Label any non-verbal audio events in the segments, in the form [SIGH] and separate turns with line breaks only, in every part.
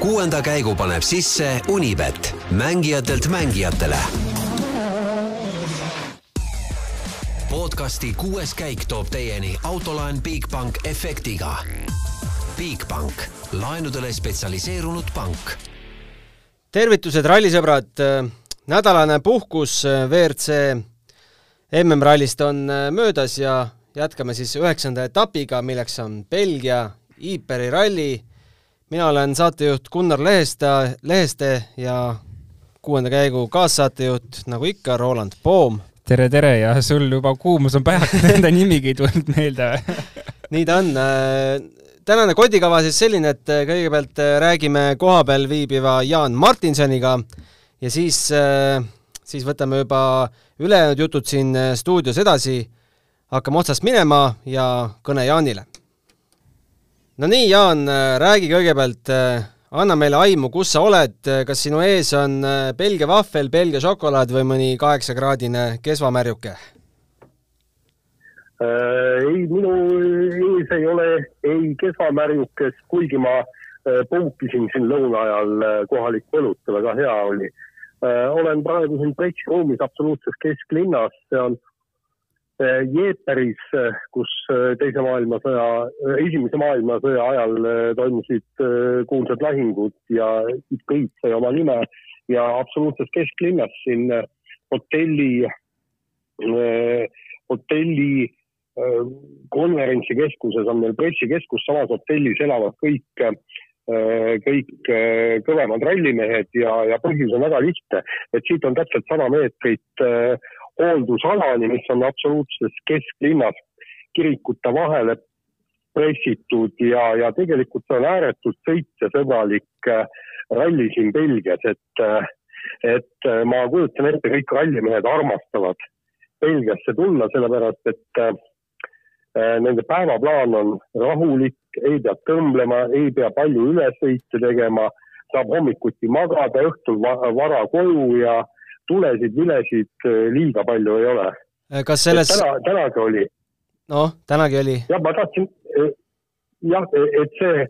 kuuenda käigu paneb sisse Unibet, mängijatelt mängijatele. podcasti kuues käik toob teieni autolaen Bigbank efektiga. Bigbank, laenudele spetsialiseerunud pank.
tervitused, rallisõbrad. nädalane puhkus WRC MM-rallist on möödas ja jätkame siis üheksanda etapiga, milleks on Belgia Iiperi ralli mina olen saatejuht Gunnar Lehesta, Leheste ja kuuenda käigu kaassaatejuht, nagu ikka, Roland Poom.
tere, tere ja sul juba kuumus on päevak, enda nimigi ei tulnud meelde [LAUGHS]
nii ta on. tänane kodikava siis selline, et kõigepealt räägime kohapeal viibiva Jaan Martinsoniga ja siis, siis võtame juba ülejäänud jutud siin stuudios edasi, hakkame otsast minema ja kõne Jaanile no nii, Jaan, räägi kõigepealt, anna meile aimu, kus sa oled, kas sinu ees on äh, Belgia vahvel, Belgia šokolaad või mõni kaheksakraadine kesvamärjuke
äh,? ei, minu ees ei ole ei kesvamärjukest, kuigi ma äh, punkisin siin lõuna ajal äh, kohalikku õlut väga hea oli äh,. olen praegu siin Breitsi ruumis absoluutses kesklinnas, see on Äh, Jeeperis, äh, kus äh, teise maailmasõja, esimese maailmasõja ajal toimusid kuulsad lahingud ja kõik sai oma nime. Ja absoluutses kesklinnas siin hotelli, hotelli konverentsikeskuses on meil pressikeskus, samas hotellis elavad kõik kõik kõvemad rallimehed ja, ja põhjus on väga lihtne, et siit on täpselt sada meetrit hooldusalani, mis on absoluutses kesklinnas kirikute vahele pressitud ja, ja tegelikult see on ääretult sõitjasõbralik äh, ralli siin Belgias, et, äh, et äh, ma kujutan ette, kõik rallimehed armastavad Belgiasse tulla, sellepärast et nende päevaplaan on rahulik, ei pea tõmblema, ei pea palju ülesõite tegema, saab hommikuti magada, õhtul vara koju ja äh, tulesid-vilesid äh, liiga palju ei ole.
Äh, kas selles
täna, tänagi oli.
noh, tänagi oli.
jah, ma tahtsin, äh, jah, et see,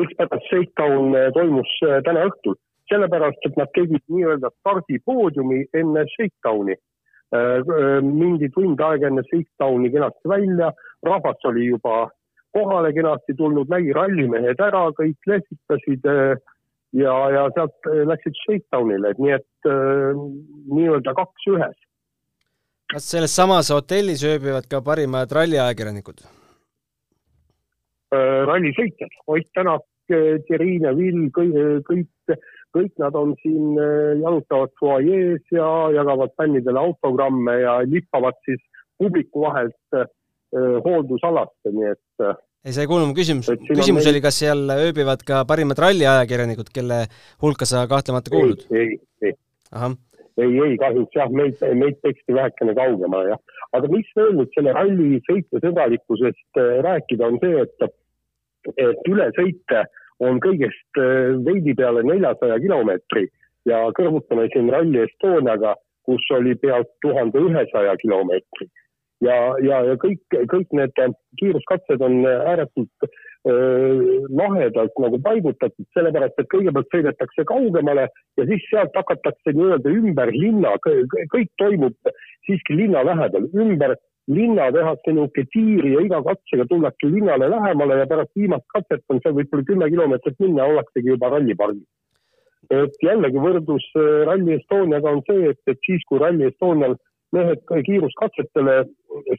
mikspärast Shakedown toimus täna õhtul, sellepärast et nad tegid nii-öelda stardipoodiumi enne Shakedowni. mindi tund aega enne Shakedowni kenasti välja, rahvas oli juba kohale kenasti tulnud, nägi rallimehed ära, kõik lehvitasid ja, ja sealt äh, läksid Shakedownile, et nii et äh, nii-öelda kaks ühes.
kas selles samas hotellis ööbivad ka parimad ralliajakirjanikud
äh,? rallisõitjad, Ott Tänak, äh, Thierry Neville, kõik, kõik, kõik nad on siin, äh, jalutavad fuajees ja jagavad fännidele autogramme ja lippavad siis publiku vahelt äh, hooldusalasse, nii et
ei, sa ei kuulnud mu küsimust. küsimus oli, kas seal ööbivad ka parimad ralliajakirjanikud, kelle hulka sa kahtlemata kuulud?
ei, ei, ei. ei, ei kahjuks jah, meid, meid teksti vähekene kaugemale jah. aga mis veel nüüd selle ralli sõitjasõbralikkusest äh, rääkida, on see, et, et ülesõite on kõigest äh, veidi peale neljasaja kilomeetri ja kõrvutame siin Rally Estoniaga, kus oli pealt tuhande ühesaja kilomeetri ja, ja, ja kõik, kõik need kiiruskatsed on ääretult äh, lahedalt nagu paigutatud, sellepärast et kõigepealt sõidetakse kaugemale ja siis sealt hakatakse nii-öelda ümber linna, kõik toimub siiski linna lähedal, ümber linna tehakse niisugune tiiri ja iga katsega tullakse linnale lähemale ja pärast viimast katset on seal võib-olla kümme kilomeetrit minna, ollaksegi juba rallipargis. et jällegi võrdlus Rally Estoniaga on see, et, et siis, kui Rally Estonial mehed kiiruskatsetele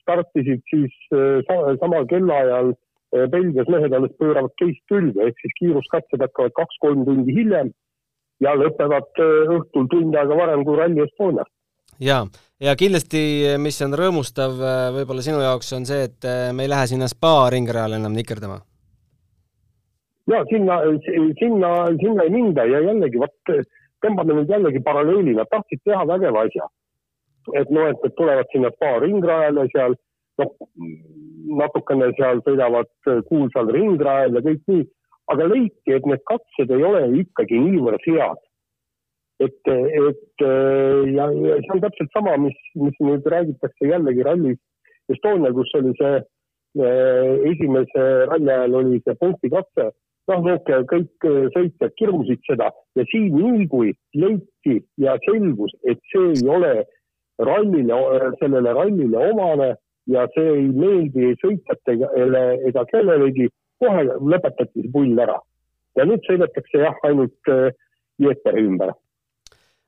startisid, siis äh, samal kellaajal äh, Belgias mehed alles pööravad teist külge, ehk siis kiiruskatsed hakkavad kaks-kolm tundi hiljem ja lõpevad äh, õhtul tund aega varem kui Rally Estonia.
ja, ja kindlasti, mis on rõõmustav võib-olla sinu jaoks, on see, et me ei lähe sinna spa ringrajale enam nikerdama.
ja sinna, sinna, sinna ei minda ja jällegi vot tõmbame nüüd jällegi paralleeli, nad tahtsid teha vägeva asja et noh, et, et tulevad sinna spa ringrajale seal, noh, natukene seal sõidavad kuulsal ringrajal ja kõik nii, aga leiti, et need katsed ei ole ikkagi niivõrd head. et, et ja, ja see on täpselt sama, mis, mis nüüd räägitakse jällegi rallis Estonial, kus oli see eh, esimese ralli ajal oli see punktikatse. Noh, niisugune kõik sõitjad kirusid seda. Ja siin nii kui leiti ja selgus, et see ei ole rallile, sellele rallile omane ja see ei meeldi sõitjatele ega kellelegi, kohe lõpetati see pull ära. ja nüüd sõidetakse jah, ainult Jeeperi ümber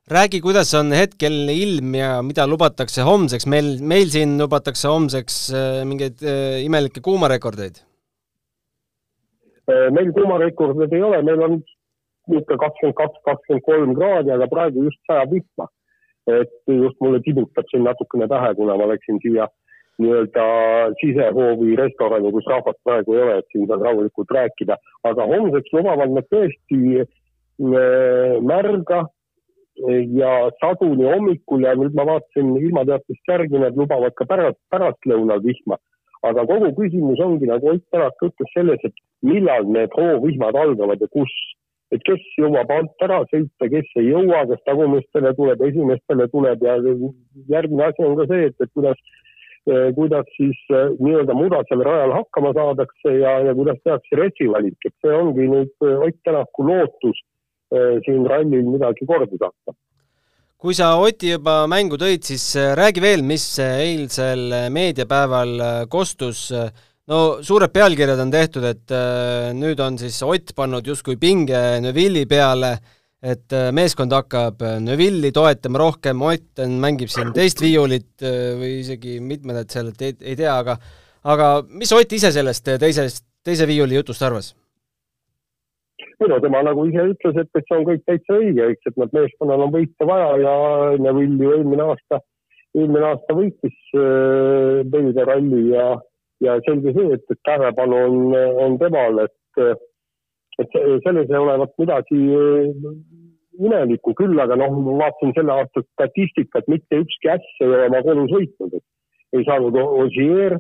räägi, kuidas on hetkel ilm ja mida lubatakse homseks, meil, meil siin lubatakse homseks äh, mingeid äh, imelikke kuumarekordeid.
Äh, meil kuumarekordeid ei ole, meil on niisugune kakskümmend kaks, kakskümmend kolm kraadi, aga praegu just sajab vihma. Et just mulle tibutab siin natukene pähe, kuna ma läksin siia nii-öelda sisehoovi restorani, kus rahvast praegu ei ole, et siin saab rahulikult rääkida, aga homseks lubavad nad tõesti märga ja saduni hommikul ja nüüd ma vaatasin ilmateatist järgi, nad lubavad ka pärast, pärastlõunal vihma. aga kogu küsimus ongi, nagu Ott Tänak ütles, selles, et millal need hoovihmad algavad ja kus. Et kes jõuab alt ära sõita, kes ei jõua, kas tagumistele tuleb, esimestele tuleb ja järgmine asi on ka see, et, et kuidas kuidas siis eh, nii-öelda mudasel rajal hakkama saadakse ja, ja kuidas tehakse rehvivalik, et see ongi nüüd Ott Tänaku lootus siin rallil midagi korda saata.
kui sa Oti juba mängu tõid, siis räägi veel, mis eilsel meediapäeval kostus. No suured pealkirjad on tehtud, et nüüd on siis Ott pannud justkui pinge Neville'i peale, et meeskond hakkab Neville'i toetama rohkem, Ott mängib siin teist viiulit või isegi mitmed, et seal, et ei, ei tea, aga aga mis Ott ise sellest teisest, teise viiuli jutust arvas?
ei no tema nagu ise ütles, et, et see on kõik täitsa õige, eks, et nad meeskonnal on võite vaja ja Neville ju eelmine aasta, eelmine aasta võitis äh, Belgia ralli ja, ja selge see, et, et tähelepanu on, on temal, et, et selles ei olevat midagi äh, imelikku, küll aga noh, ma vaatasin selle aasta statistikat, mitte ükski äss ei ole oma kodus võitnud, et ei saanud Ossier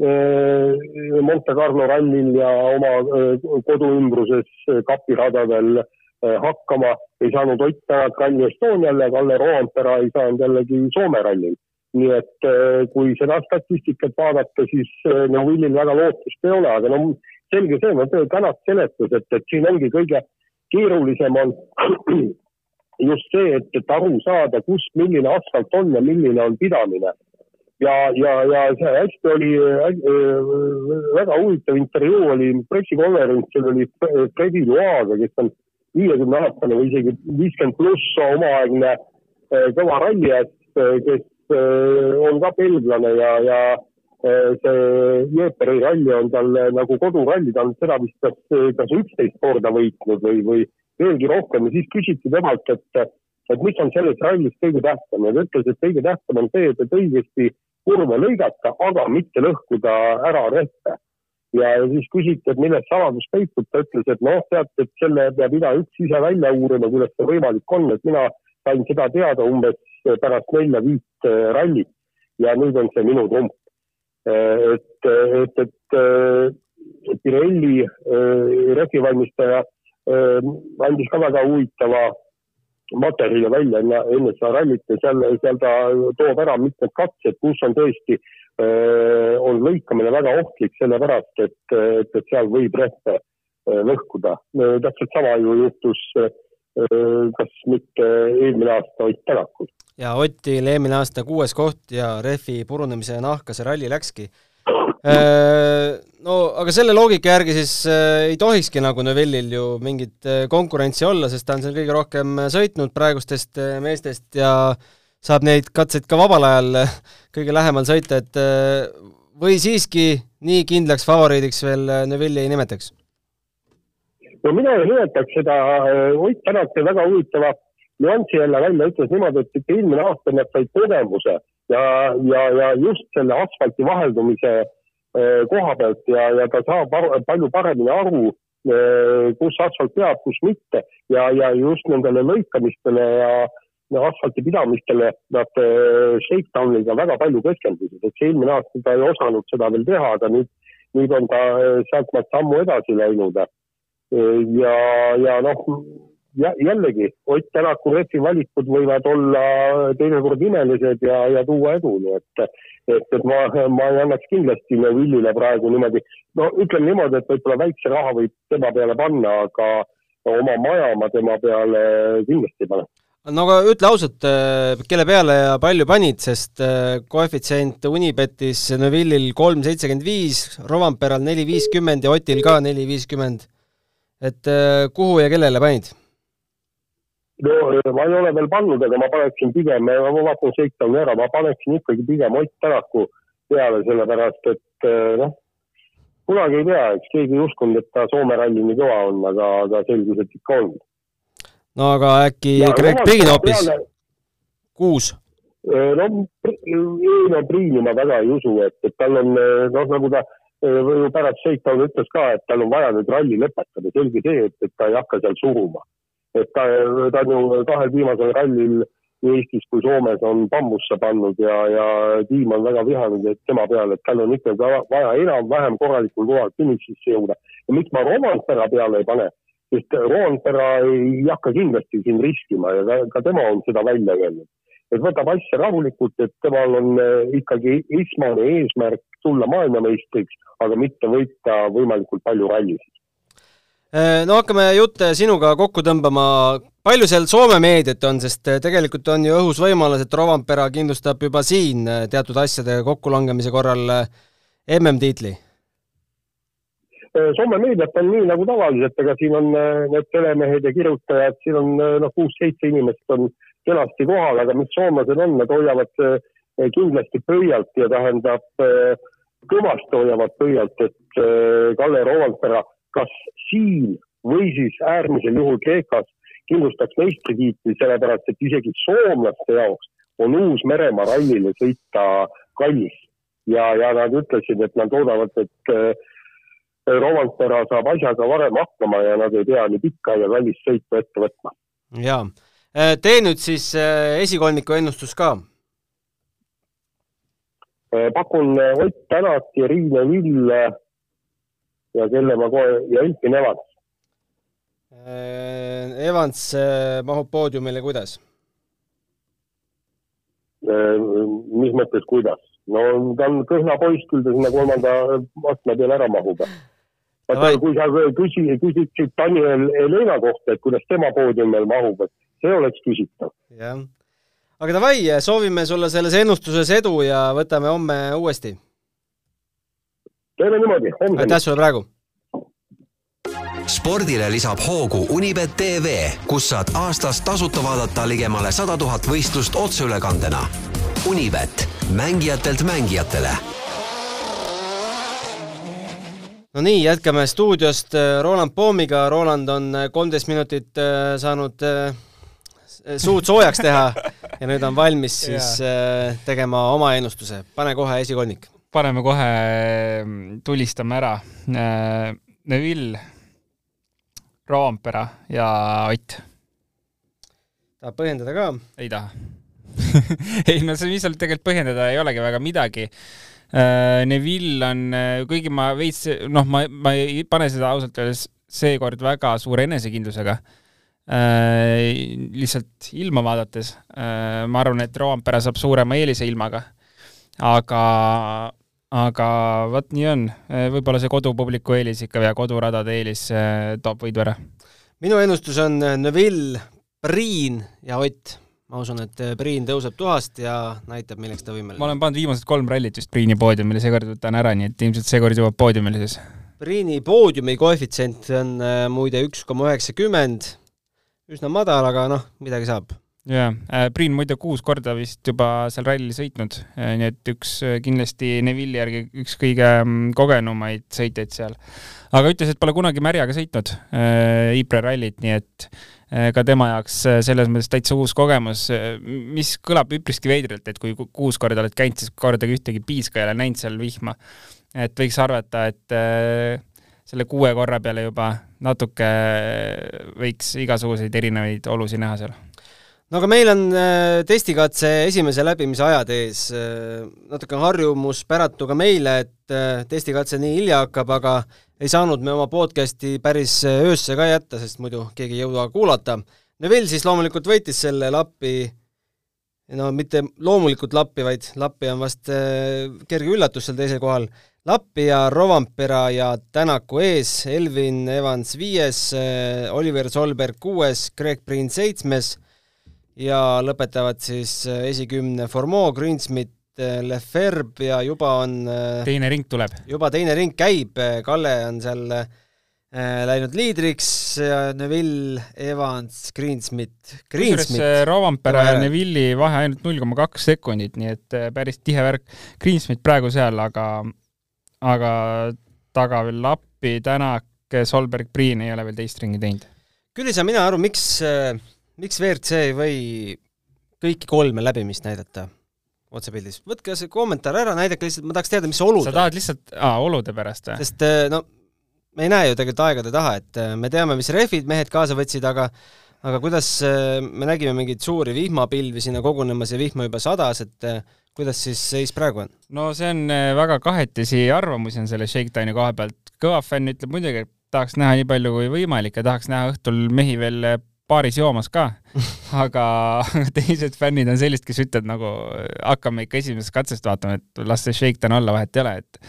Äh, Monte Carlo rallil ja oma äh, koduümbruses äh, kapiradadel hakkama, ei saanud Ott Tänak Rally Estoniale, Kalle Roompere ei saanud jällegi Soome rallil. Nii et kui seda statistikat vaadata, siis no Willil väga lootust ei ole, aga no selge see, ma tänast seletus, et, et siin ongi kõige keerulisem on [CLEARS THROAT] just see, et, et aru saada, kus, milline asfalt on ja milline on pidamine. Ja, ja, ja see hästi oli äh,, väga huvitav intervjuu oli pressikonverentsil oli Fredi Loaga, kes on viiekümne aastane või isegi viiskümmend pluss omaaegne äh, kõva rallijätt, äh, kes äh, on ka belglane ja, ja äh, see Jeeperi ralli on tal nagu koduralli, ta on seda vist kas, kas üksteist korda võitnud või, või veelgi rohkem. Ja siis küsiti temalt, et et mis on selles rallis kõige tähtsam. Ja ta ütles, et kõige tähtsam on see, et, et õigesti kurve lõigata, aga mitte lõhkuda ära rehve. ja siis küsiti, et milles saladus peitub, ta ütles, et noh, tead, et selle peab igaüks ise välja uurima, kuidas see võimalik on, et mina sain seda teada umbes pärast nelja-viit äh, rallit ja nüüd on see minu trump. Äh, et, et, et Pirelli äh, rehvivalmistaja andis ka väga huvitava materjali välja enne, enne seda rallit ja seal, seal ta toob ära mitmed katsed, kus on tõesti, on lõikamine väga ohtlik, sellepärast et, et, et seal võib rehve lõhkuda. täpselt sama ju juhtus kas mitte eelmine aasta Ott Tänakul.
Ja Otil eelmine aasta kuues koht ja rehvi purunemise nahka see ralli läkski Äh, no aga selle loogika järgi siis äh, ei tohikski nagu Neville'il ju mingit äh, konkurentsi olla, sest ta on seal kõige rohkem sõitnud praegustest meestest ja saab neid katseid ka vabal ajal kõige lähemal sõita, et või siiski nii kindlaks favoriidiks veel Neville'i ei nimetaks?
no mina ei nimetaks seda, Ott Tänak tõi väga huvitava nüansi jälle välja, ütles niimoodi, et eelmine aasta nad said kogemuse ja, ja, ja just selle asfalti vaheldumise äh, koha pealt ja, ja ta saab palju paremini aru, äh, kus asfalt peab, kus mitte ja, ja just nendele lõikamistele ja asfalti pidamistele nad äh, shakedowniga väga palju keskendusid, et see eelmine aasta ta ei osanud seda veel teha, aga nüüd, nüüd on ta sealtmaalt sammu edasi läinud. ja, ja noh, jällegi Ott Tänaku rehvi valikud võivad olla teinekord imelised ja, ja tuua edu, nii et, et, et ma, ma ei annaks kindlasti Neville'ile praegu niimoodi, no ütleme niimoodi, et võib-olla väikse raha võib tema peale panna, aga oma maja ma tema peale kindlasti ei pane
no aga ütle ausalt, äh, kelle peale ja palju panid, sest äh, koefitsient Unibetis Neville'il kolm seitsekümmend viis, Romperal neli viiskümmend ja Otil ka neli viiskümmend. et äh, kuhu ja kellele panid?
No ma ei ole veel pannud, aga ma paneksin pigem, ma vaatan Shakedown'i ära, ma paneksin ikkagi pigem Ott Tänaku peale, sellepärast et noh, kunagi ei tea, eks keegi ei uskunud, et ta Soome ralli nii kõva on, aga, aga selgus, et ikka on
no aga äkki Greg Priin hoopis kuus?
no ei no Priini ma väga ei usu, et, et tal on noh, nagu ta ju pärast Shakedown ütles ka, et tal on vaja nüüd ralli lõpetada, selge see, et, et ta ei hakka seal suruma. Et ta, ta on ju kahel viimasel rallil nii Eestis kui Soomes on bambusse pannud ja, ja tiim on väga vihane tema peale, et tal on ikkagi vaja enam-vähem korralikul kohal finišisse jõuda. ja miks ma Romanpera peale ei pane, sest Roonpera ei hakka kindlasti siin riskima ja ka, ka tema on seda välja öelnud. et võtab asja rahulikult, et temal on eh, ikkagi esmane eesmärk tulla maailmameistriks, aga mitte võita võimalikult palju rallisid.
Eh, no hakkame jutte sinuga kokku tõmbama, palju seal Soome meediat on, sest eh, tegelikult on ju õhus võimalus, et Rovanpera kindlustab juba siin teatud asjade kokkulangemise korral MM-tiitli
Äh, Soome meediat on nii nagu tavaliselt, ega siin on äh, need telemehed ja kirjutajad, siin on äh, noh, kuus-seitse inimest on kenasti kohal, aga mis soomlased on, nad hoiavad kindlasti pöialt ja tähendab, kõvasti hoiavad pöialt, et Kalle Rovanpera kas siin või siis äärmisel juhul Kreekas kindlustaks meistritiitli, sellepärast et isegi soomlaste jaoks on Uus-Meremaa rallile sõita kallis. ja, ja nad ütlesid, et nad loodavad, et Romanpera saab asjaga varem hakkama ja nad ei pea nii pikka ja kallist sõitu ette võtma.
jaa. Äh, tee nüüd siis äh, esikolmiku ennustus ka.
Äh, pakun Ott Tänak ja Riine Vill ja kelle ma kohe, ja Elfin Evans.
Evans mahub poodiumile kuidas?
mis mõttes, kuidas? no ta on kõhna poiss, küll ta sinna kolmanda astme peale ära mahub vaata, kui sa küsi, küsiksid Daniel Helena kohta, et kuidas tema poodiumil mahub, et see oleks küsitav.
jah, aga davai, soovime sulle selles ennustuses edu ja võtame homme uuesti.
Teeme niimoodi, homseni.
aitäh sulle praegu!
spordile lisab hoogu Unibet tv, kus saad aastas tasuta vaadata ligemale sada tuhat võistlust otseülekandena. Unibet, mängijatelt mängijatele
no nii, jätkame stuudiost äh, Roland Poomiga, Roland on äh, kolmteist minutit äh, saanud suud soojaks teha ja nüüd on valmis [LAUGHS] siis tegema oma ennustuse. pane kohe esikolmik.
Paneme kohe, tulistame ära. Neville, Roompere ja Ott.
tahad põhjendada ka?
ei taha [LAUGHS] ei no see, mis seal tegelikult põhjendada ei olegi väga midagi Äh, Neville on, äh, kuigi ma veits, noh, ma, ma ei pane seda ausalt öeldes seekord väga suure enesekindlusega äh,. lihtsalt ilma vaadates äh,, ma arvan, et Roompere saab suurema eelise ilmaga. aga, aga vot nii on, äh, võib-olla see kodupubliku eelis ikka ja koduradade eelis äh, toob võidu ära.
minu ennustus on Neville, Priin ja Ott ma usun, et Priin tõuseb tuhast ja näitab, milleks ta võimeline.
ma olen pannud viimased kolm rallit vist Priini poodiumile, seekord võtan ära, nii et ilmselt seekord jõuab poodiumile siis.
Priini poodiumi koefitsient on muide üks koma üheksakümmend, üsna madal, aga noh, midagi saab.
Jaa äh,, Priin muide kuus korda vist juba seal rallil sõitnud äh,, nii et üks äh, kindlasti Neville'i järgi üks kõige mm, kogenumaid sõitjaid seal. aga ütles, et pole kunagi märjaga sõitnud Ypres rallit, nii et ka tema jaoks selles mõttes täitsa uus kogemus, mis kõlab üpriski veidralt, et kui kuus korda oled käinud, siis kordagi ühtegi piiska ei ole näinud seal vihma. et võiks arvata, et selle kuue korra peale juba natuke võiks igasuguseid erinevaid olusid näha seal
no aga meil on testikatse esimese läbimise ajad ees, natuke harjumuspäratu ka meile, et testikatse nii hilja hakkab, aga ei saanud me oma podcasti päris öösse ka jätta, sest muidu keegi ei jõua kuulata. Neville siis loomulikult võitis selle Lappi, no mitte loomulikult Lappi, vaid Lappi on vast äh, kerge üllatus seal teisel kohal. Lappi ja Rovampera ja Tänaku ees, Elvin Evans viies, äh, Oliver Solberg kuues, Greg Priin seitsmes ja lõpetavad siis äh, esikümne Formeau, Greensmith, Leferb ja juba on
teine ring tuleb.
juba teine ring käib, Kalle on seal äh, Äh, läinud liidriks Neville, Evans, Greensmith,
Greensmith. Rovanpera ja Neville'i vahe ainult null koma kaks sekundit, nii et äh, päris tihe värk. Greensmith praegu seal, aga, aga taga veel Lappi, Tänak, Solberg, Priin ei ole veel teist ringi teinud.
küll ei saa mina aru, miks, äh, miks WRC ei või kõiki kolme läbimist näidata otsepildis. võtke see kommentaar ära, näidake lihtsalt, ma tahaks teada, mis olud.
sa tahad lihtsalt, aa, olude pärast või?
sest no me ei näe ju tegelikult aegade taha, et äh, me teame, mis rehvid mehed kaasa võtsid, aga aga kuidas, äh, me nägime mingeid suuri vihmapilvi sinna kogunemas ja vihma juba sadas, et äh, kuidas siis seis praegu on?
no see on väga kahetisi arvamusi on selle Shakedowni koha pealt. kõva fänn ütleb muidugi, et tahaks näha nii palju kui võimalik ja tahaks näha õhtul mehi veel baaris joomas ka. Aga [LAUGHS] teised fännid on sellised, kes ütlevad nagu hakkame ikka esimesest katsest vaatama, et las see shakedown olla, vahet ei ole, et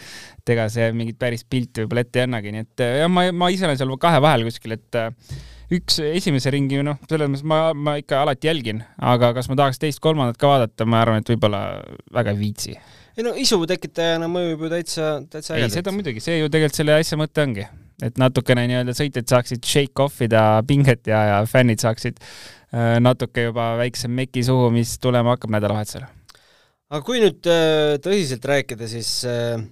et ega see mingit päris pilti võib-olla ette ei annagi, nii et jah, ma, ma ise olen seal kahe vahel kuskil, et üks esimese ringi, noh, selles mõttes ma, ma ikka alati jälgin, aga kas ma tahaks teist-kolmandat ka vaadata, ma arvan, et võib-olla väga ei viitsi.
ei no isu tekitajana mõjub ju täitsa, täitsa
ei, seda muidugi, see ju tegelikult selle asja mõte ongi et natukene nii-öelda sõitjad saaksid shake off ida pinget ja, ja fännid saaksid äh, natuke juba väikse meki suhu, mis tulema hakkab nädalavahetusel.
aga kui nüüd äh, tõsiselt rääkida, siis äh,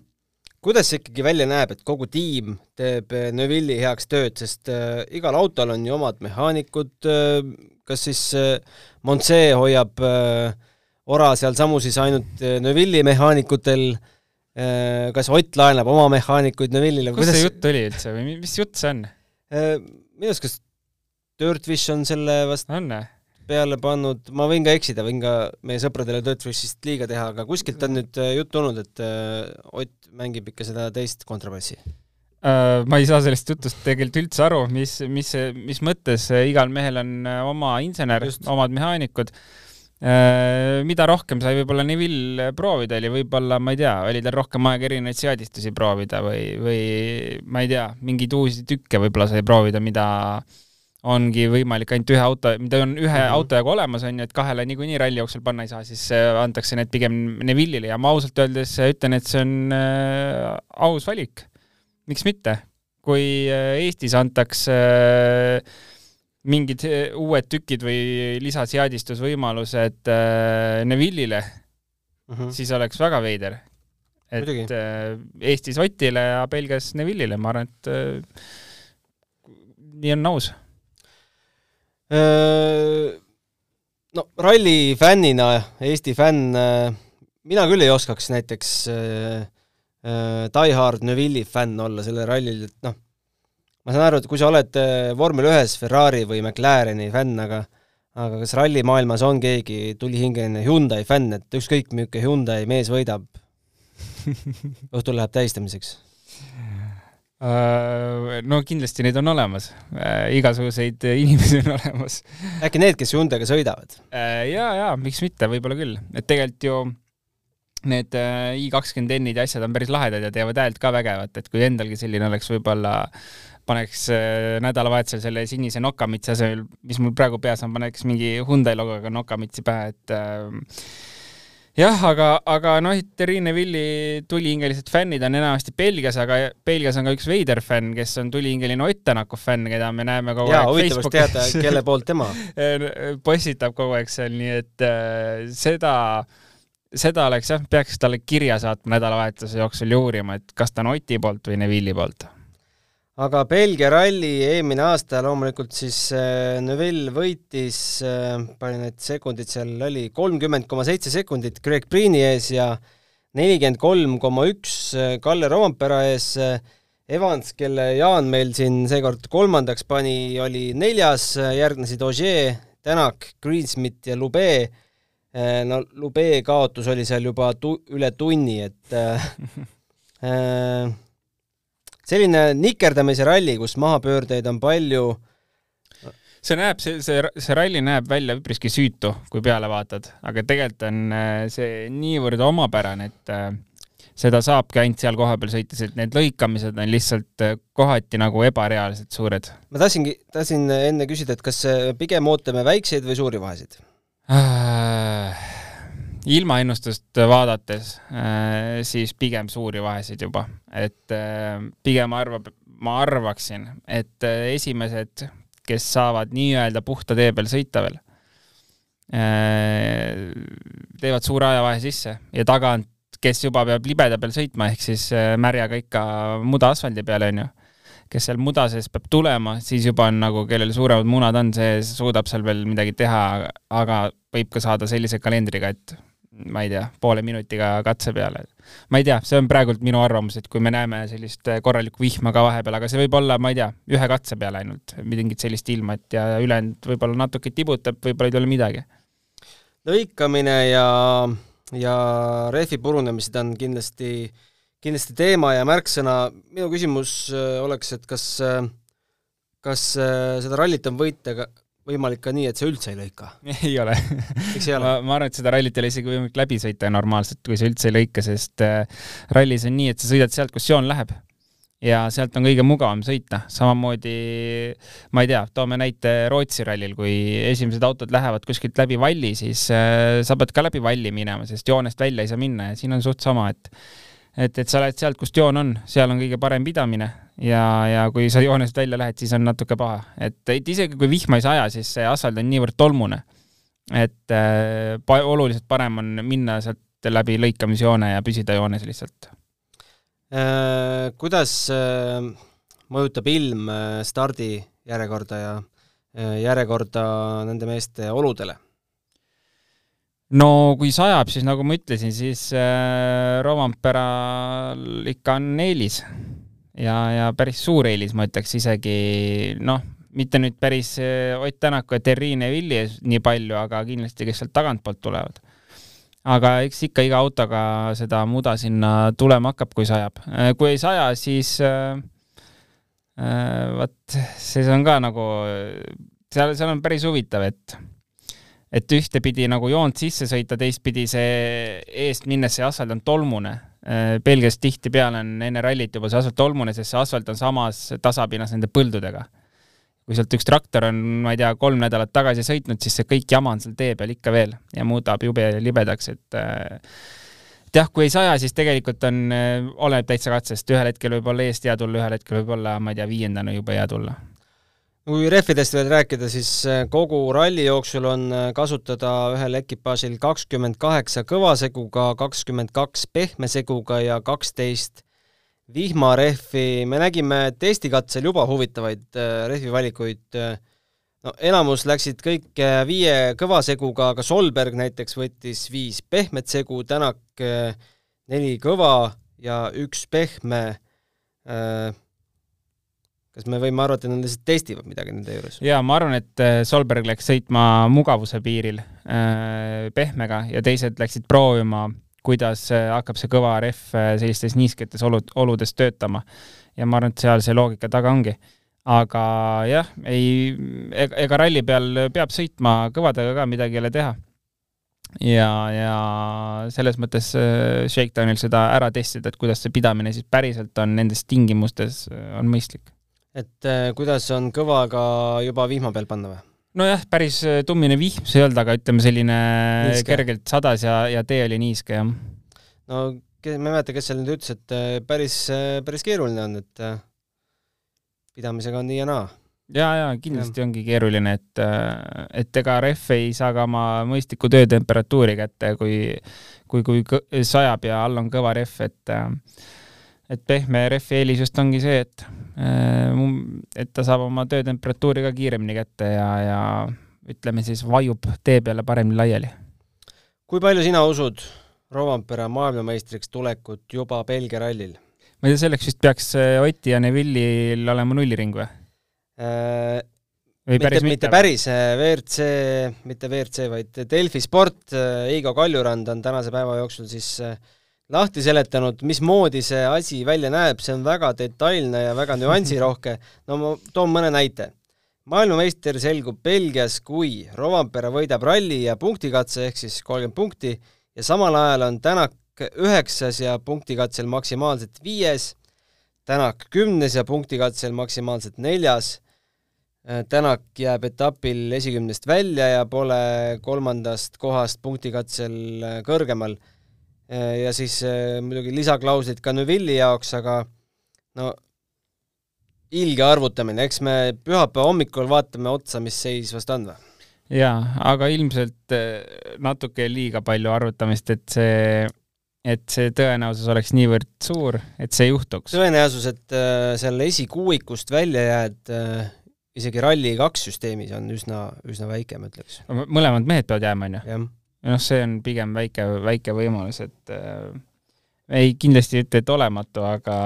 kuidas see ikkagi välja näeb, et kogu tiim teeb Neville'i heaks tööd, sest igal autol on ju omad mehaanikud kas siis Monse hoiab ora sealsamu siis ainult Neville'i mehaanikutel Äh, kas Ott laenab oma mehaanikuid Neville'ile?
kust see jutt oli üldse või mis jutt see on?
Äh, minu arust kas Dirtfish on selle vast
on,
peale pannud, ma võin ka eksida, võin ka meie sõpradele Dirtfishist liiga teha, aga kuskilt on nüüd äh, jutt tulnud, et Ott mängib ikka seda teist kontrabassi.
Ma ei saa sellest jutust tegelikult üldse aru, mis, mis, mis mõttes igal mehel on oma insener, omad mehaanikud. Äh, mida rohkem sai võib-olla Neville proovida, oli võib-olla, ma ei tea, oli tal rohkem aega erinevaid seadistusi proovida või, või ma ei tea, mingeid uusi tükke võib-olla sai proovida, mida ongi võimalik ainult ühe auto, mida on ühe mm -hmm. auto jagu olemas, on ju, et kahele niikuinii ralli jooksul panna ei saa, siis äh, antakse need pigem Neville'ile ja ma ausalt öeldes ütlen, et see on äh, aus valik. miks mitte? kui äh, Eestis antakse äh, mingid eh, uued tükid või lisaseadistusvõimalused äh, Neville'ile mm, -hmm. siis oleks väga veider. et Muidugi. äh, Eestis Otile ja Belgias Neville'ile, ma arvan, et äh, nii on aus
äh,. no ralli fännina, Eesti fänn äh,, mina küll ei oskaks näiteks äh, äh, Die Hard Neville'i fänn olla sellel rallil, et noh ma saan aru, et kui sa oled äh, vormel ühes Ferrari või McLareni fänn, aga aga kas rallimaailmas on keegi tulihingeline Hyundai fänn, et ükskõik, milline Hyundai mees võidab, [LAUGHS] õhtul läheb tähistamiseks?
Äh, no kindlasti neid on olemas, äh, igasuguseid inimesi on olemas.
äkki need, kes Hyundai'ga sõidavad?
ja, ja miks mitte, võib-olla küll, et tegelikult ju need i20 N-id ja asjad on päris lahedad ja teevad häält ka vägevat, et kui endalgi selline oleks võib-olla äh, paneks äh, nädalavahetusel selle sinise nokamitsi asemel, mis mul praegu peas on, paneks mingi Hyundai logoga nokamitsi pähe, et äh, jah, aga, aga noh, Terrine Villi tulihingelised fännid on enamasti Belgias, aga Belgias on ka üks veider fänn, kes on tulihingeline Ott Tänaku fänn, keda me näeme kogu
Jaa, aeg Facebookis. teada, kelle poolt tema [LAUGHS]
postitab kogu aeg seal, nii et äh, seda seda oleks jah, peaks talle kirja saatma nädalavahetuse jooksul ja uurima, et kas ta on Oti poolt või Neville'i poolt
aga Belgia ralli eelmine aasta loomulikult siis äh, Neville võitis äh,, palju need sekundid seal oli, kolmkümmend koma seitse sekundit Greg Priini ees ja nelikümmend kolm koma üks äh, Kalle Rompera ees. Evans, kelle Jaan meil siin seekord kolmandaks pani, oli neljas, järgnesid Ogier, Tänak, Greensmith ja Lube no Lube kaotus oli seal juba tu-, üle tunni, et äh, [LAUGHS] selline nikerdamise ralli, kus mahapöördeid on palju
see näeb, see, see, see ralli näeb välja üpriski süütu, kui peale vaatad, aga tegelikult on äh, see niivõrd omapärane, et äh, seda saabki ainult seal kohapeal sõites, et need lõikamised on lihtsalt äh, kohati nagu ebareaalselt suured.
ma tahtsingi, tahtsin enne küsida, et kas pigem ootame väikseid või suuri vahesid
äh,? Ilmaennustust vaadates äh, siis pigem suuri vahesid juba, et äh, pigem arvab, ma arvaksin, et esimesed kes saavad nii-öelda puhta tee peal sõita veel, äh, teevad suure ajavahe sisse ja tagant, kes juba peab libeda peal sõitma, ehk siis äh, märjaga ikka muda asfaldi peal, onju, kes seal muda sees peab tulema, siis juba on nagu, kellel suuremad munad on, see suudab seal veel midagi teha, aga võib ka saada sellise kalendriga, et ma ei tea, poole minutiga katse peale. ma ei tea, see on praegult minu arvamus, et kui me näeme sellist äh, korralikku vihma ka vahepeal, aga see võib olla, ma ei tea, ühe katse peale ainult, mingit sellist ilma, et ja ülejäänud võib-olla natuke tibutab, võib-olla ei tule midagi.
lõikamine ja, ja rehvi purunemised on kindlasti, kindlasti teema ja märksõna. minu küsimus äh, oleks, et kas, äh, kas seda rallit on võita võimalik ka nii, et sa üldse ei lõika? [LAUGHS]
ei ole. ma, ma arvan, et seda rallit ei ole isegi võimalik läbi sõita normaalselt, kui sa üldse ei lõika, sest äh, rallis on nii, et sa sõidad sealt, kus joon läheb. ja sealt on kõige mugavam sõita, samamoodi ma ei tea, toome näite Rootsi rallil, kui esimesed autod lähevad kuskilt läbi valli, siis äh, sa pead ka läbi valli minema, sest joonest välja ei saa minna ja siin on suht sama, et et, et sa lähed sealt, kust joon on, seal on kõige parem pidamine ja, ja kui sa joonest välja lähed, siis on natuke paha. et, isegi kui vihma ei saja, siis see asfalt on niivõrd tolmune, et äh, oluliselt parem on minna sealt läbi lõikamisjoone ja püsida joones lihtsalt
äh,. kuidas äh, mõjutab ilm äh, stardijärjekorda ja äh, järjekorda nende meeste oludele?
no kui sajab, siis nagu ma ütlesin, siis äh, Romperal ikka on eelis ja, ja päris suur eelis, ma ütleks isegi noh, mitte nüüd päris äh, Ott Tänaku ja Terrine Villi nii palju, aga kindlasti, kes sealt tagantpoolt tulevad. aga eks ikka iga autoga seda muda sinna tulema hakkab, kui sajab. Äh, kui ei saja, siis äh, vot see on ka nagu, seal, seal on päris huvitav, et et ühtepidi nagu joont sisse sõita, teistpidi see eest minnes see asfalt on tolmune. Äh, Belgias tihtipeale on enne rallit juba see asfalt tolmune, sest see asfalt on samas tasapinnas nende põldudega. kui sealt üks traktor on, ma ei tea, kolm nädalat tagasi sõitnud, siis see kõik jama on seal tee peal ikka veel ja muudab jube libedaks, et et jah, kui ei saja, siis tegelikult on, oleneb täitsa katsest, ühel hetkel võib olla eest hea tulla, ühel hetkel võib olla, ma ei tea, viiendana jube hea tulla
kui rehvidest veel rääkida, siis äh, kogu ralli jooksul on äh, kasutada ühel ekipaažil kakskümmend kaheksa kõvaseguga, kakskümmend kaks pehme seguga ja kaksteist vihmarehvi. me nägime testikatsel juba huvitavaid äh, rehvivalikuid. no enamus läksid kõik viie kõvaseguga, aga Solberg näiteks võttis viis pehmet segu, Tänak neli kõva ja üks pehme kas me võime arvata, et nad lihtsalt testivad midagi nende juures?
jaa, ma arvan, et äh, Solberg läks sõitma mugavuse piiril äh, pehmega ja teised läksid proovima, kuidas äh, hakkab see kõva rehv sellistes niisketes olud, oludes töötama. ja ma arvan, et seal see loogika taga ongi. aga jah, ei, ega ralli peal peab sõitma kõvadega ka, midagi ei ole teha ja, ja selles mõttes Shakedownil seda ära testida, et kuidas see pidamine siis päriselt on nendes tingimustes, on mõistlik
et äh, kuidas on kõvaga juba vihma peal panna või?
nojah, päris äh, tummine vihm see ei olnud, aga ütleme selline niiske. kergelt sadas ja, ja tee oli niiske, jah.
no ma ei mäleta, kes seal nüüd ütles, et äh, päris, päris keeruline on, et pidamisega on nii ja naa.
ja, ja kindlasti ja. ongi keeruline, et, et ega rehv ei saa ka oma mõistlikku töötemperatuuri kätte, kui, kui, kui sajab ja all on kõva rehv, et et pehme rehvi eelis just ongi see, et Äh, et ta saab oma töötemperatuuri ka kiiremini kätte ja, ja ütleme siis vajub tee peale paremini laiali.
kui palju sina usud Rovanpera maailmameistriks tulekut juba Belgia rallil?
ma ei tea, selleks vist peaks äh, Oti ja Neville'il olema nulliring või
äh,? päris mitte, mitte päris, äh, WRC, mitte WRC, vaid Delfi Sport, Eigo Kaljurand on tänase päeva jooksul siis lahti seletanud, mismoodi see asi välja näeb, see on väga detailne ja väga nüansirohke. no ma toon mõne näite. maailmameister selgub Belgias, kui Rovampere võidab ralli ja punktikatse ehk siis kolmkümmend punkti ja samal ajal on Tänak üheksas ja punktikatsel maksimaalselt viies, Tänak kümnes ja punktikatsel maksimaalselt neljas Tänak jääb etapil esikümnest välja ja pole kolmandast kohast punktikatsel kõrgemal. Äh, ja siis muidugi lisaklauslid ka Neuvilli jaoks, aga no ilge arvutamine, eks me pühapäeva hommikul vaatame otsa, mis seis vast on või?
jaa, aga ilmselt natuke liiga palju arvutamist, et see, et see tõenäosus oleks niivõrd suur, et see juhtuks.
tõenäosus, et seal esikuuikust välja jääd isegi Rally2 süsteemis on üsna, üsna väike, ma ütleks.
mõlemad mehed peavad jääma, on ju?
jah.
Noh, see on pigem väike, väike võimalus, et äh, ei, kindlasti ei ütle, et olematu, aga,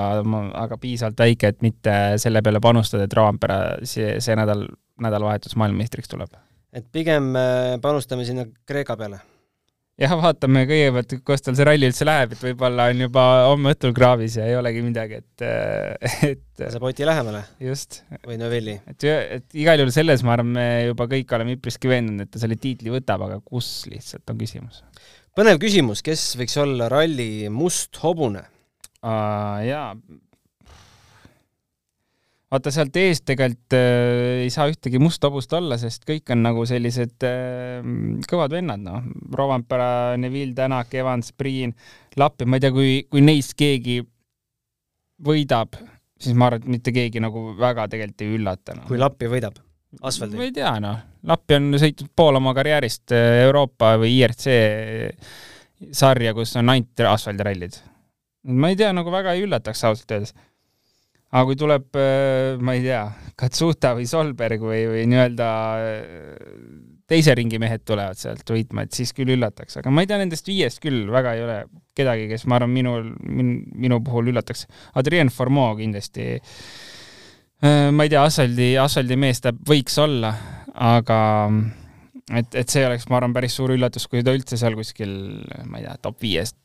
aga piisavalt väike, et mitte selle peale panustada, et Roompere see, see nädal, nädalavahetus maailmameistriks tuleb.
et pigem äh, panustame sinna Kreeka peale
jah, vaatame kõigepealt, kuidas tal see ralli üldse läheb, et võib-olla on juba homme õhtul kraavis ja ei olegi midagi, et, [LAUGHS]
et saab Oti lähemale.
just.
või Novelli.
et, et igal juhul selles, ma arvan, me juba kõik oleme üpriski veendunud, et ta selle tiitli võtab, aga kus lihtsalt on küsimus.
põnev küsimus, kes võiks olla ralli must hobune
uh,? jaa, vaata sealt eest tegelikult äh, ei saa ühtegi musta hobust olla, sest kõik on nagu sellised äh, kõvad vennad, noh. Rovanpera, Neville, Tänak, Evans, Priin, Lappi, ma ei tea, kui, kui neist keegi võidab, siis ma arvan, et mitte keegi nagu väga tegelikult ei üllata no..
kui Lappi võidab? asfaldi?
ma ei tea, noh. Lappi on sõitnud pool oma karjäärist äh, Euroopa või IRC sarja, kus on ainult asfaldirallid. ma ei tea, nagu väga ei üllataks ausalt öeldes aga kui tuleb, äh, ma ei tea, Katsuta või Solberg või, või nii-öelda äh, teise ringi mehed tulevad sealt võitma, et siis küll üllataks, aga ma ei tea, nendest viiest küll väga ei ole kedagi, kes ma arvan, minul min,, minu puhul üllataks. Adrien Formeau kindlasti, äh, ma ei tea, asfaldi, asfaldimees ta võiks olla, aga et, et see oleks, ma arvan, päris suur üllatus, kui ta üldse seal kuskil, ma ei tea, top viiest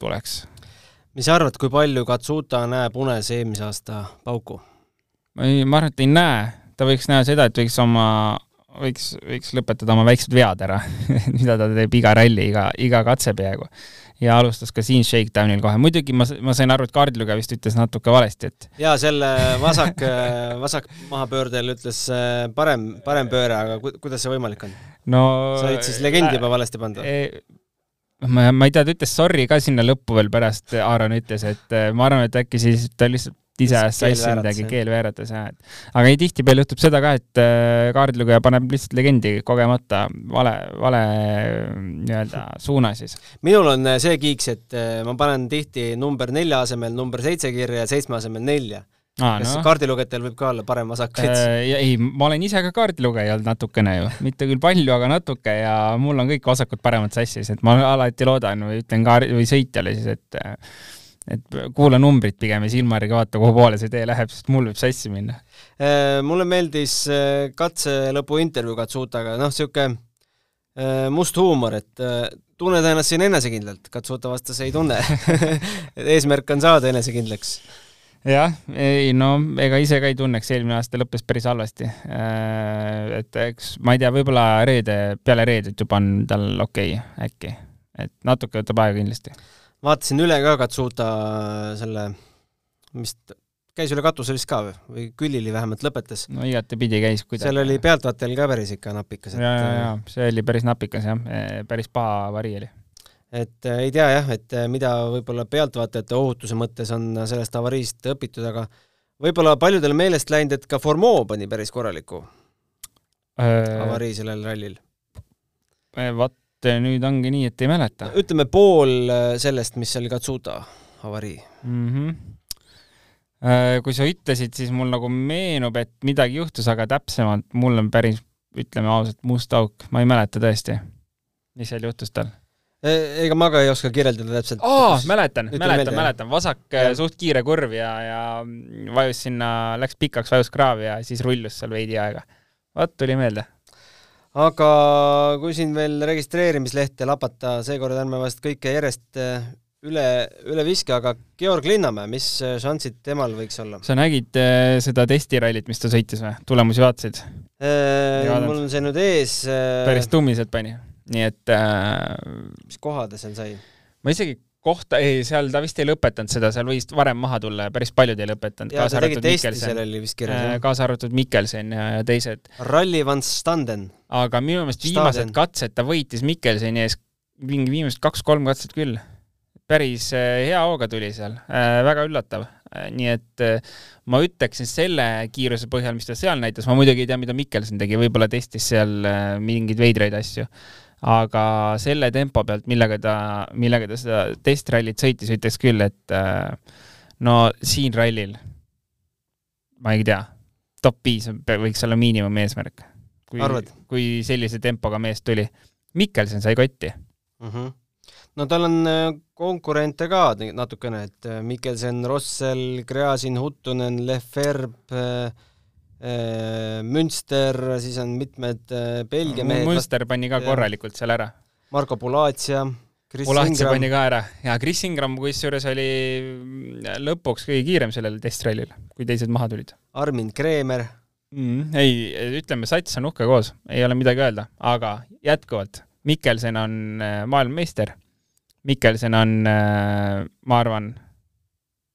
tuleks
mis sa arvad, kui palju Katsuta näeb unes eelmise aasta pauku?
ei, ma arvan, et ei näe, ta võiks näha seda, et võiks oma, võiks, võiks lõpetada oma väiksed vead ära [LAUGHS] mida ta teeb iga ralli, iga, iga katse peaaegu. ja alustas ka siin Shakedownil kohe, muidugi ma, ma sain aru, et kaardilugeja vist ütles natuke valesti, et
jaa, selle vasak [LAUGHS] vasak mahapöördel ütles äh, parem, parem pööre, aga ku, kuidas see võimalik on?
no
sa olid siis legendi juba valesti pandud?
E, ma, ma ei tea, ta ütles sorry ka sinna lõppu veel pärast, Aaron ütles, et äh, ma arvan, et äkki siis ta lihtsalt ise ajas sassi midagi, keel veeretas jah, et. Aga ei, tihtipeale juhtub seda ka, et äh, kaardilugeja paneb lihtsalt legendi kogemata vale, vale nii-öelda suuna siis.
minul on äh, see kiiks, et ma panen tihti number nelja asemel number seitse kirja ja seitsme asemel nelja
Aa,
kas
no.
kaardilugejatel võib ka olla parem vasak
äh,? ei, ma olen ise ka kaardilugeja olnud natukene ju, mitte küll palju, aga natuke ja mul on kõik vasakud paremad sassis, et ma alati loodan või ütlen kaar- või sõitjale siis, et et kuula numbrit pigem ja silma järgi vaata, kuhu poole see tee läheb, sest mul võib sassi minna.
Äh, mulle meeldis äh, katse lõpu intervjuu Katsutaga, noh, niisugune äh, must huumor, et tunned ennast siin enesekindlalt, Katsuta vastas ei tunne [LAUGHS] eesmärk on saada enesekindlaks
jah, ei no ega ise ka ei tunneks, eelmine aasta lõppes päris halvasti. Äh, et eks ma ei tea, võib-olla reede, peale reedet juba on tal okei okay, äkki, et natuke võtab aega kindlasti.
vaatasin üle ka Katsuta selle, mis käis üle katuse vist ka või, või Külili vähemalt lõpetas.
no igatepidi käis kuidagi.
seal oli pealtvaatajal ka päris ikka napikas.
ja, ja, ja see oli päris napikas jah, päris paha vari oli
et äh, ei tea jah, et äh, mida võib-olla pealtvaatajate ohutuse mõttes on sellest avariist õpitud, aga võib-olla paljudel meelest läinud, et ka Formeau pani päris korraliku äh, avarii sellel rallil.
vot nüüd ongi nii, et ei mäleta.
ütleme pool sellest, mis oli Katsuta avarii
mm. -hmm. kui sa ütlesid, siis mul nagu meenub, et midagi juhtus, aga täpsemalt mul on päris, ütleme ausalt, must auk, ma ei mäleta tõesti, mis seal juhtus tal
ega ma ka ei oska kirjeldada täpselt.
aa, mäletan, mäletan, mäletan, vasak ja. suht kiire kurv ja, ja vajus sinna, läks pikaks, vajus kraavi ja siis rullus seal veidi aega. vot, tuli meelde.
aga kui siin veel registreerimislehte lapata, seekord ärme vast kõike järjest üle, üle viske, aga Georg Linnamäe, mis šansid temal võiks olla?
sa nägid seda testirallit, mis ta sõitis või? tulemusi vaatasid
mul on see nüüd ees
päris tummiselt pani, nii et äh....
mis koha ta seal sai?
ma isegi kohta, ei, seal ta vist ei lõpetanud seda, seal võis varem maha tulla ja päris paljud ei lõpetanud.
oli vist kirjas
äh,. kaasa arvatud Mikkelsen ja, ja teised.
Rally van Standen.
aga minu meelest viimased katsed ta võitis Mikkelseni ees mingi viimased kaks-kolm katset küll päris äh, hea hooga tuli seal, äh, väga üllatav. Äh, nii et ma ütleksin selle kiiruse põhjal, mis ta seal näitas, ma muidugi ei tea, mida Mikkelson tegi, võib-olla testis seal mingeid veidraid asju, aga selle tempo pealt, millega ta, millega ta seda testrallit sõitis, ütleks küll, et no siin rallil, ma ei tea, top viis võiks olla miinimum eesmärk. kui, kui sellise tempoga mees tuli. Mikkelson sai kotti mm.
-hmm no tal on äh, konkurente ka natukene, et äh, Mikkelsen, Rossel, Gräzin, Huttunen, Lefebvre äh, Münster, siis on mitmed Belgia mehed.
Münster pani ka korralikult seal ära.
Marko Pulaatsia,
Pulaatsia pani ka ära ja Chris Ingram kusjuures oli mm, lõpuks kõige kiirem sellel testrallil, kui teised maha tulid.
Armin Kreemer
mm,. ei, ütleme, sats on uhke koos, ei ole midagi öelda, aga jätkuvalt, Mikkelsen on maailmameister Mikkelsen on, äh, ma arvan,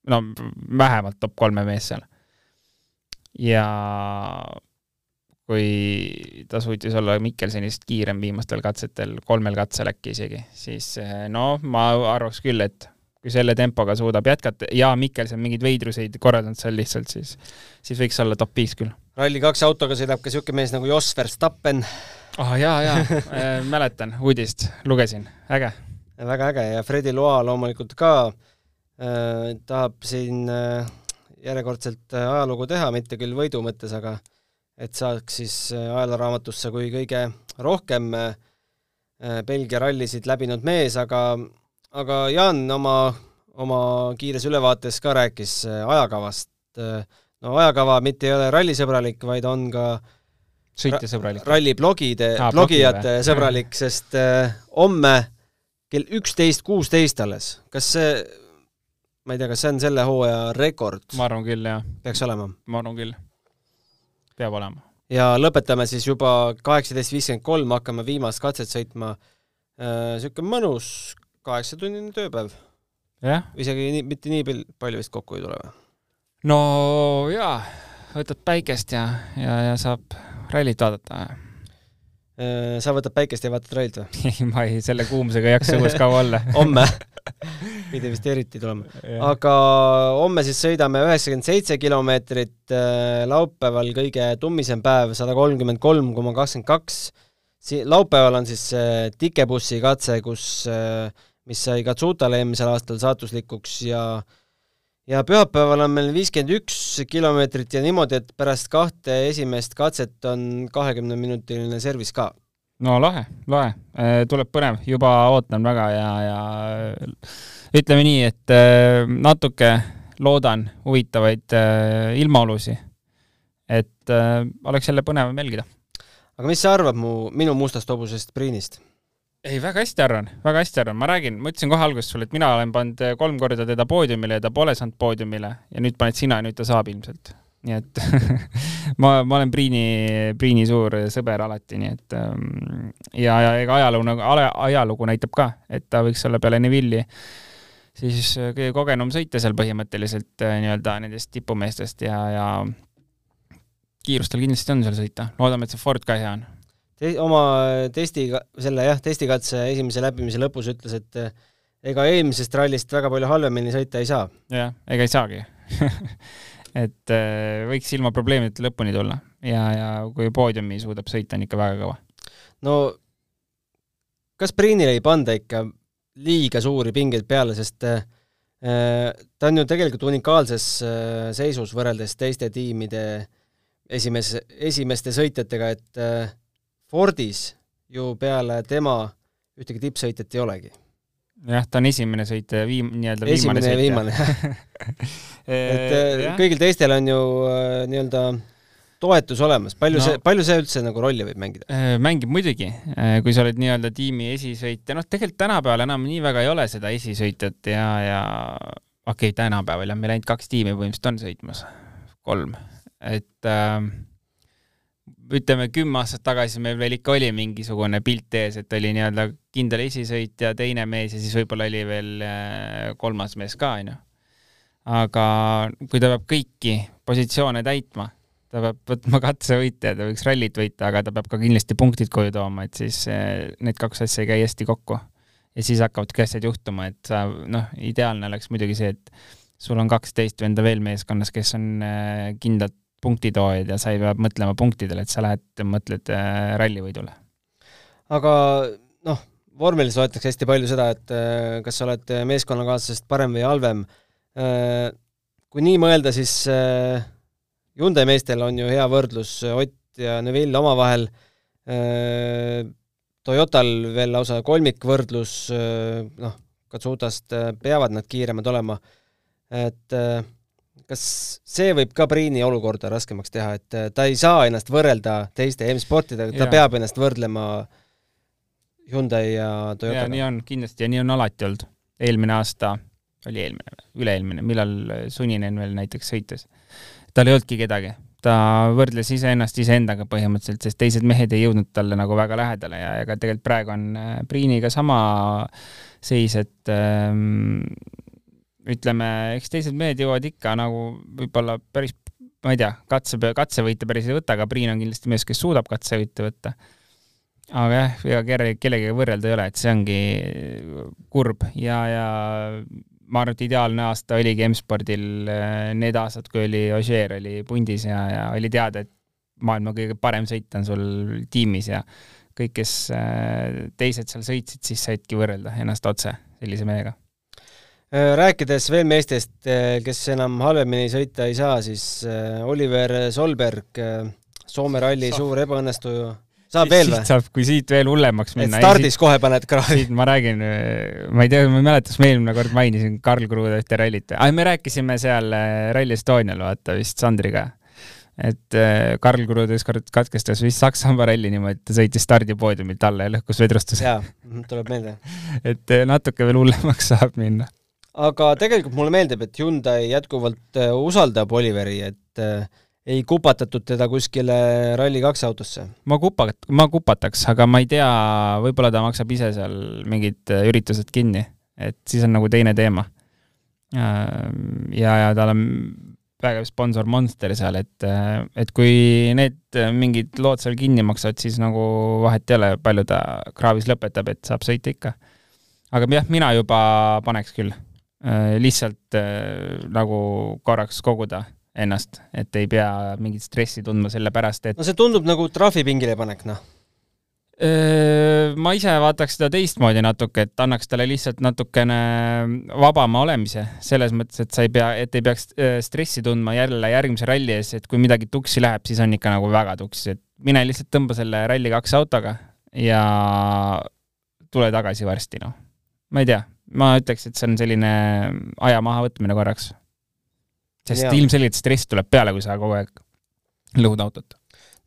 no vähemalt top kolme mees seal. Ja kui ta suutis olla Mikkelsenist kiirem viimastel katsetel, kolmel katsel äkki isegi, siis äh, no ma arvaks küll, et kui selle tempoga suudab jätkata ja Mikkelson mingeid veidruseid korraldanud seal lihtsalt, siis, siis võiks olla top viis küll.
Rally2 autoga sõidab ka niisugune mees nagu Jos Verstappen.
ah oh, jaa, jaa äh, [LAUGHS] mäletan, uudist lugesin, äge
väga äge ja Fredi Loa loomulikult ka äh, tahab siin äh, järjekordselt äh, ajalugu teha, mitte küll võidu mõttes, aga et saaks siis äh, ajalooraamatusse kui kõige rohkem äh, Belgia rallisid läbinud mees, aga aga Jaan oma, oma kiires ülevaates ka rääkis ajakavast no ajakava mitte ei ole rallisõbralik, vaid on ka
sõitjasõbralik.
ralliblogide ah,, blogijate sõbralik, sest homme kell üksteist kuusteist alles, kas see, ma ei tea, kas see on selle hooaja rekord?
ma arvan küll, jah.
peaks olema?
ma arvan küll. peab olema.
ja lõpetame siis juba kaheksateist viiskümmend kolm, hakkame viimast katset sõitma. Niisugune äh, mõnus kaheksatunnine tööpäev. isegi nii, mitte nii palju vist kokku ei tule või?
no jaa, võtad päikest ja, ja, ja saab rallit vaadata
Äh, sa võtad päikest ja vaatad rallit või? [LAUGHS]
ei, ma ei, selle kuumusega ei jaksa õues kaua olla [LAUGHS]
homme [LAUGHS] [LAUGHS] pidi vist eriti tulema. aga homme siis sõidame üheksakümmend seitse kilomeetrit, äh, laupäeval kõige tummisem päev, sada kolmkümmend kolm koma kakskümmend kaks. laupäeval on siis tikebussi katse, kus, äh, mis sai Katsutale eelmisel aastal saatuslikuks ja äh, ja pühapäeval on meil viiskümmend üks kilomeetrit ja niimoodi, et pärast kahte esimest katset on kahekümneminutiline servis ka.
No lahe, lahe, äh, tuleb põnev, juba ootan väga ja, ja ütleme nii, et äh, natuke loodan huvitavaid äh, ilmaolusi. et oleks jälle põnevam jälgida.
aga mis sa arvad mu, minu mustast hobusest Priinist?
ei, väga hästi arvan, väga hästi arvan, ma räägin, ma ütlesin kohe alguses sulle, et mina olen pannud kolm korda teda poodiumile ja ta pole saanud poodiumile ja nüüd paned sina ja nüüd ta saab ilmselt. Nii et [LAUGHS] ma, ma olen Priini, Priini suur sõber alati, nii et ähm, ja, ja ega ajalugu nagu, ajalugu näitab ka, et ta võiks olla peale Neville'i siis eh, kõige kogenum sõitja seal põhimõtteliselt eh, nii-öelda nendest tipumeestest ja, ja kiirust tal kindlasti on seal sõita, loodame, et see Ford ka hea on.
Te, oma testi, selle jah, testikatse esimese läbimise lõpus ütles, et eh, ega eelmisest rallist väga palju halvemini sõita ei saa.
jah, ega ei saagi [LAUGHS] et äh, võiks ilma probleemideta lõpuni tulla ja, ja kui poodiumi suudab sõita, on ikka väga kõva.
no kas Priinile ei panda ikka liiga suuri pingeid peale, sest äh, ta on ju tegelikult unikaalses äh, seisus võrreldes teiste tiimide esimese, esimeste sõitjatega, et äh, Fordis ju peale tema ühtegi tippsõitjat ei olegi.
Jah, ta on esimene sõitja, viim-, nii-öelda
viimane sõitja. esimene ja viimane, [LAUGHS] jah. et äh, kõigil teistel on ju äh, nii-öelda toetus olemas, palju no, see, palju see üldse nagu rolli võib mängida?
Äh, mängib muidugi, äh, kui sa oled nii-öelda tiimi esisõitja, noh, tegelikult tänapäeval enam nii väga ei ole seda esisõitjat ja, ja okei okay,, tänapäeval jah, meil ainult kaks tiimi põhimõtteliselt on sõitmas, kolm, et äh, ütleme, kümme aastat tagasi meil veel ikka oli mingisugune pilt ees, et oli nii-öelda kindel esisõitja, teine mees ja siis võib-olla oli veel äh, kolmas mees ka, onju. aga kui ta peab kõiki positsioone täitma ta peab võtma katsevõitja, ta võiks rallit võita, aga ta peab ka kindlasti punktid koju tooma, et siis eh, need kaks asja ei käi hästi kokku. ja siis hakkavadki asjad juhtuma, et sa noh, ideaalne oleks muidugi see, et sul on kaksteist venda veel meeskonnas, kes on eh, kindlad punktitoojad ja sa ei pea mõtlema punktidele, et sa lähed, mõtled eh, rallivõidule.
aga noh, vormelis loetakse hästi palju seda, et kas sa oled meeskonnakaaslasest parem või halvem. kui nii mõelda, siis Hyundai meestel on ju hea võrdlus Ott ja Neville omavahel, äh, Toyotal veel lausa kolmikvõrdlus, äh, noh, Katsutast äh, peavad nad kiiremad olema, et kas see võib ka Priini olukorda raskemaks teha, et ta ei saa ennast võrrelda teiste M-sportidega, ta ja. peab ennast võrdlema Hyundai ja Toyotaga?
nii on kindlasti ja nii on alati olnud. eelmine aasta, oli eelmine, üle-eelmine, millal Suninen veel näiteks sõitis tal ei olnudki kedagi, ta võrdles iseennast iseendaga põhimõtteliselt, sest teised mehed ei jõudnud talle nagu väga lähedale ja ega tegelikult praegu on äh, Priiniga sama seis, et ähm, ütleme, eks teised mehed jõuavad ikka nagu võib-olla päris, ma ei tea, katse, katsevõite päris ei võta, aga Priin on kindlasti mees, kes suudab katsevõite võtta. aga jah, ega kellegi, kellegagi võrrelda ei ole, et see ongi kurb ja, ja ma arvan, et ideaalne aasta oligi M-spordil äh, need aastad, kui oli Ogier oli pundis ja, ja oli teada, et maailma kõige parem sõit on sul tiimis ja kõik, kes äh, teised seal sõitsid, siis saidki võrrelda ennast otse sellise mehega.
Äh, rääkides veel meestest, kes enam halvemini sõita ei saa, siis Oliver Solberg, Soome ralli Sa suur ebaõnnestuja saab veel või?
saab, kui siit veel hullemaks minna.
stardis siit, kohe paned kraavi.
ma räägin, ma ei tea, ma ei mäleta, kas ma eelmine kord mainisin Karl Kruuda ühte rallit. aa, me rääkisime seal äh, Rally Estonial, vaata vist Sandriga. et äh, Karl Kruud ükskord katkestas vist Saksamaa ralli niimoodi, et ta sõitis stardipoodiumilt alla ja lõhkus vedrustuse.
jaa, tuleb meelde. [LAUGHS]
et äh, natuke veel hullemaks saab minna.
Aga tegelikult mulle meeldib, et Hyundai jätkuvalt usaldab Oliveri, et ei kupatatud teda kuskile Rally2 autosse?
ma kupa-, ma kupataks, aga ma ei tea, võib-olla ta maksab ise seal mingid äh, üritused kinni, et siis on nagu teine teema. Äh, ja, ja tal on vägev sponsor Monster seal, et, äh, et kui need mingid lood seal kinni maksavad, siis nagu vahet ei ole, palju ta kraavis lõpetab, et saab sõita ikka. aga jah, mina juba paneks küll. Lihtsalt nagu korraks koguda ennast, et ei pea mingit stressi tundma selle pärast, et
no see tundub nagu trahvipingile panek, noh.
Ma ise vaataks seda teistmoodi natuke, et annaks talle lihtsalt natukene vabama olemise, selles mõttes, et sa ei pea, et ei peaks stressi tundma jälle järgmise ralli ees, et kui midagi tuksi läheb, siis on ikka nagu väga tuks, et mine lihtsalt tõmba selle Rally2 autoga ja tule tagasi varsti, noh. ma ei tea, ma ütleks, et see on selline aja mahavõtmine korraks sest ilmselgelt stress tuleb peale, kui sa kogu aeg lõhud autot.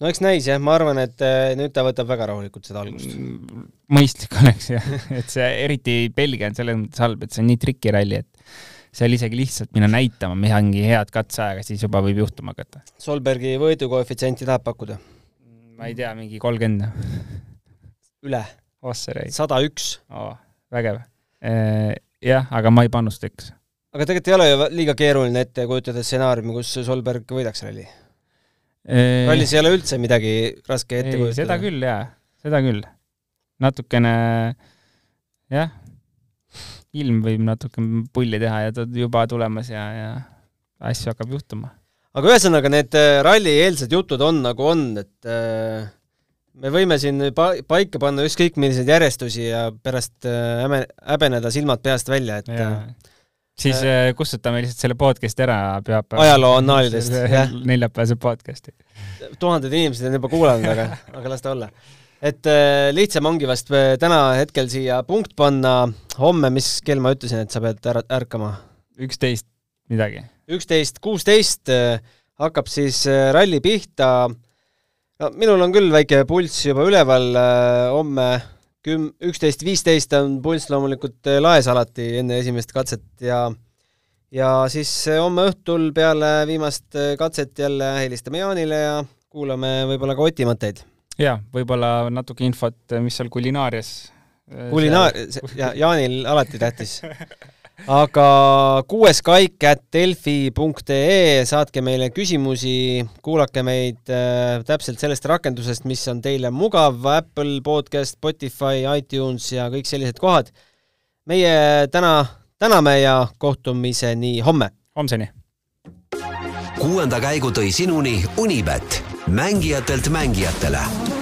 no eks näis jah, ma arvan, et äh, nüüd ta võtab väga rahulikult seda algust.
Mõistlik oleks jah, [LAUGHS] et see eriti Belgia on selles mõttes halb, et see on nii trikiralli, et seal isegi lihtsalt minna näitama mingi head katseaega, siis juba võib juhtuma hakata.
Solbergi võidukoefitsienti tahab pakkuda?
ma ei tea, mingi kolmkümmend.
üle? sada üks.
vägev. Äh, jah, aga ma ei panustaks
aga tegelikult ei ole ju liiga keeruline ette kujutada stsenaariumi, kus Solberg võidaks ralli
eee...?
rallis ei ole üldse midagi raske ette ei, kujutada.
seda küll jaa, seda küll. natukene jah, ilm võib natuke pulli teha ja ta juba tulemas ja, ja asju hakkab juhtuma.
aga ühesõnaga, need äh, ralli-eelsed jutud on nagu on, et äh, me võime siin pa-, paika panna ükskõik milliseid järjestusi ja pärast äh, häbe, häbeneda silmad peast välja, et ja äh,
siis äh, äh, kustutame lihtsalt selle podcast'i ära pühapäeval.
ajaloo annaalidest, [LAUGHS] jah.
neljapäevase podcast'i.
tuhanded inimesed on juba kuulanud, aga, [LAUGHS] aga las ta olla. et äh, lihtsam ongi vast äh, täna hetkel siia punkt panna, homme, mis kell ma ütlesin, et sa pead ära, ärkama?
üksteist midagi.
üksteist, kuusteist hakkab siis ralli pihta. No minul on küll väike pulss juba üleval, homme küm-, üksteist, viisteist on pulss loomulikult laes alati enne esimest katset ja ja siis homme õhtul peale viimast katset jälle helistame Jaanile ja kuulame võib-olla ka Oti mõtteid.
jaa, võib-olla natuke infot, mis seal kulinaarias
kulinaar-, ja Jaanil alati tähtis. [LAUGHS] aga kuues kaik at delfi.ee, saatke meile küsimusi, kuulake meid äh, täpselt sellest rakendusest, mis on teile mugav, Apple podcast, Spotify, iTunes ja kõik sellised kohad. meie täna täname ja kohtumiseni homme!
homseni!
kuuenda käigu tõi sinuni Unibet, mängijatelt mängijatele.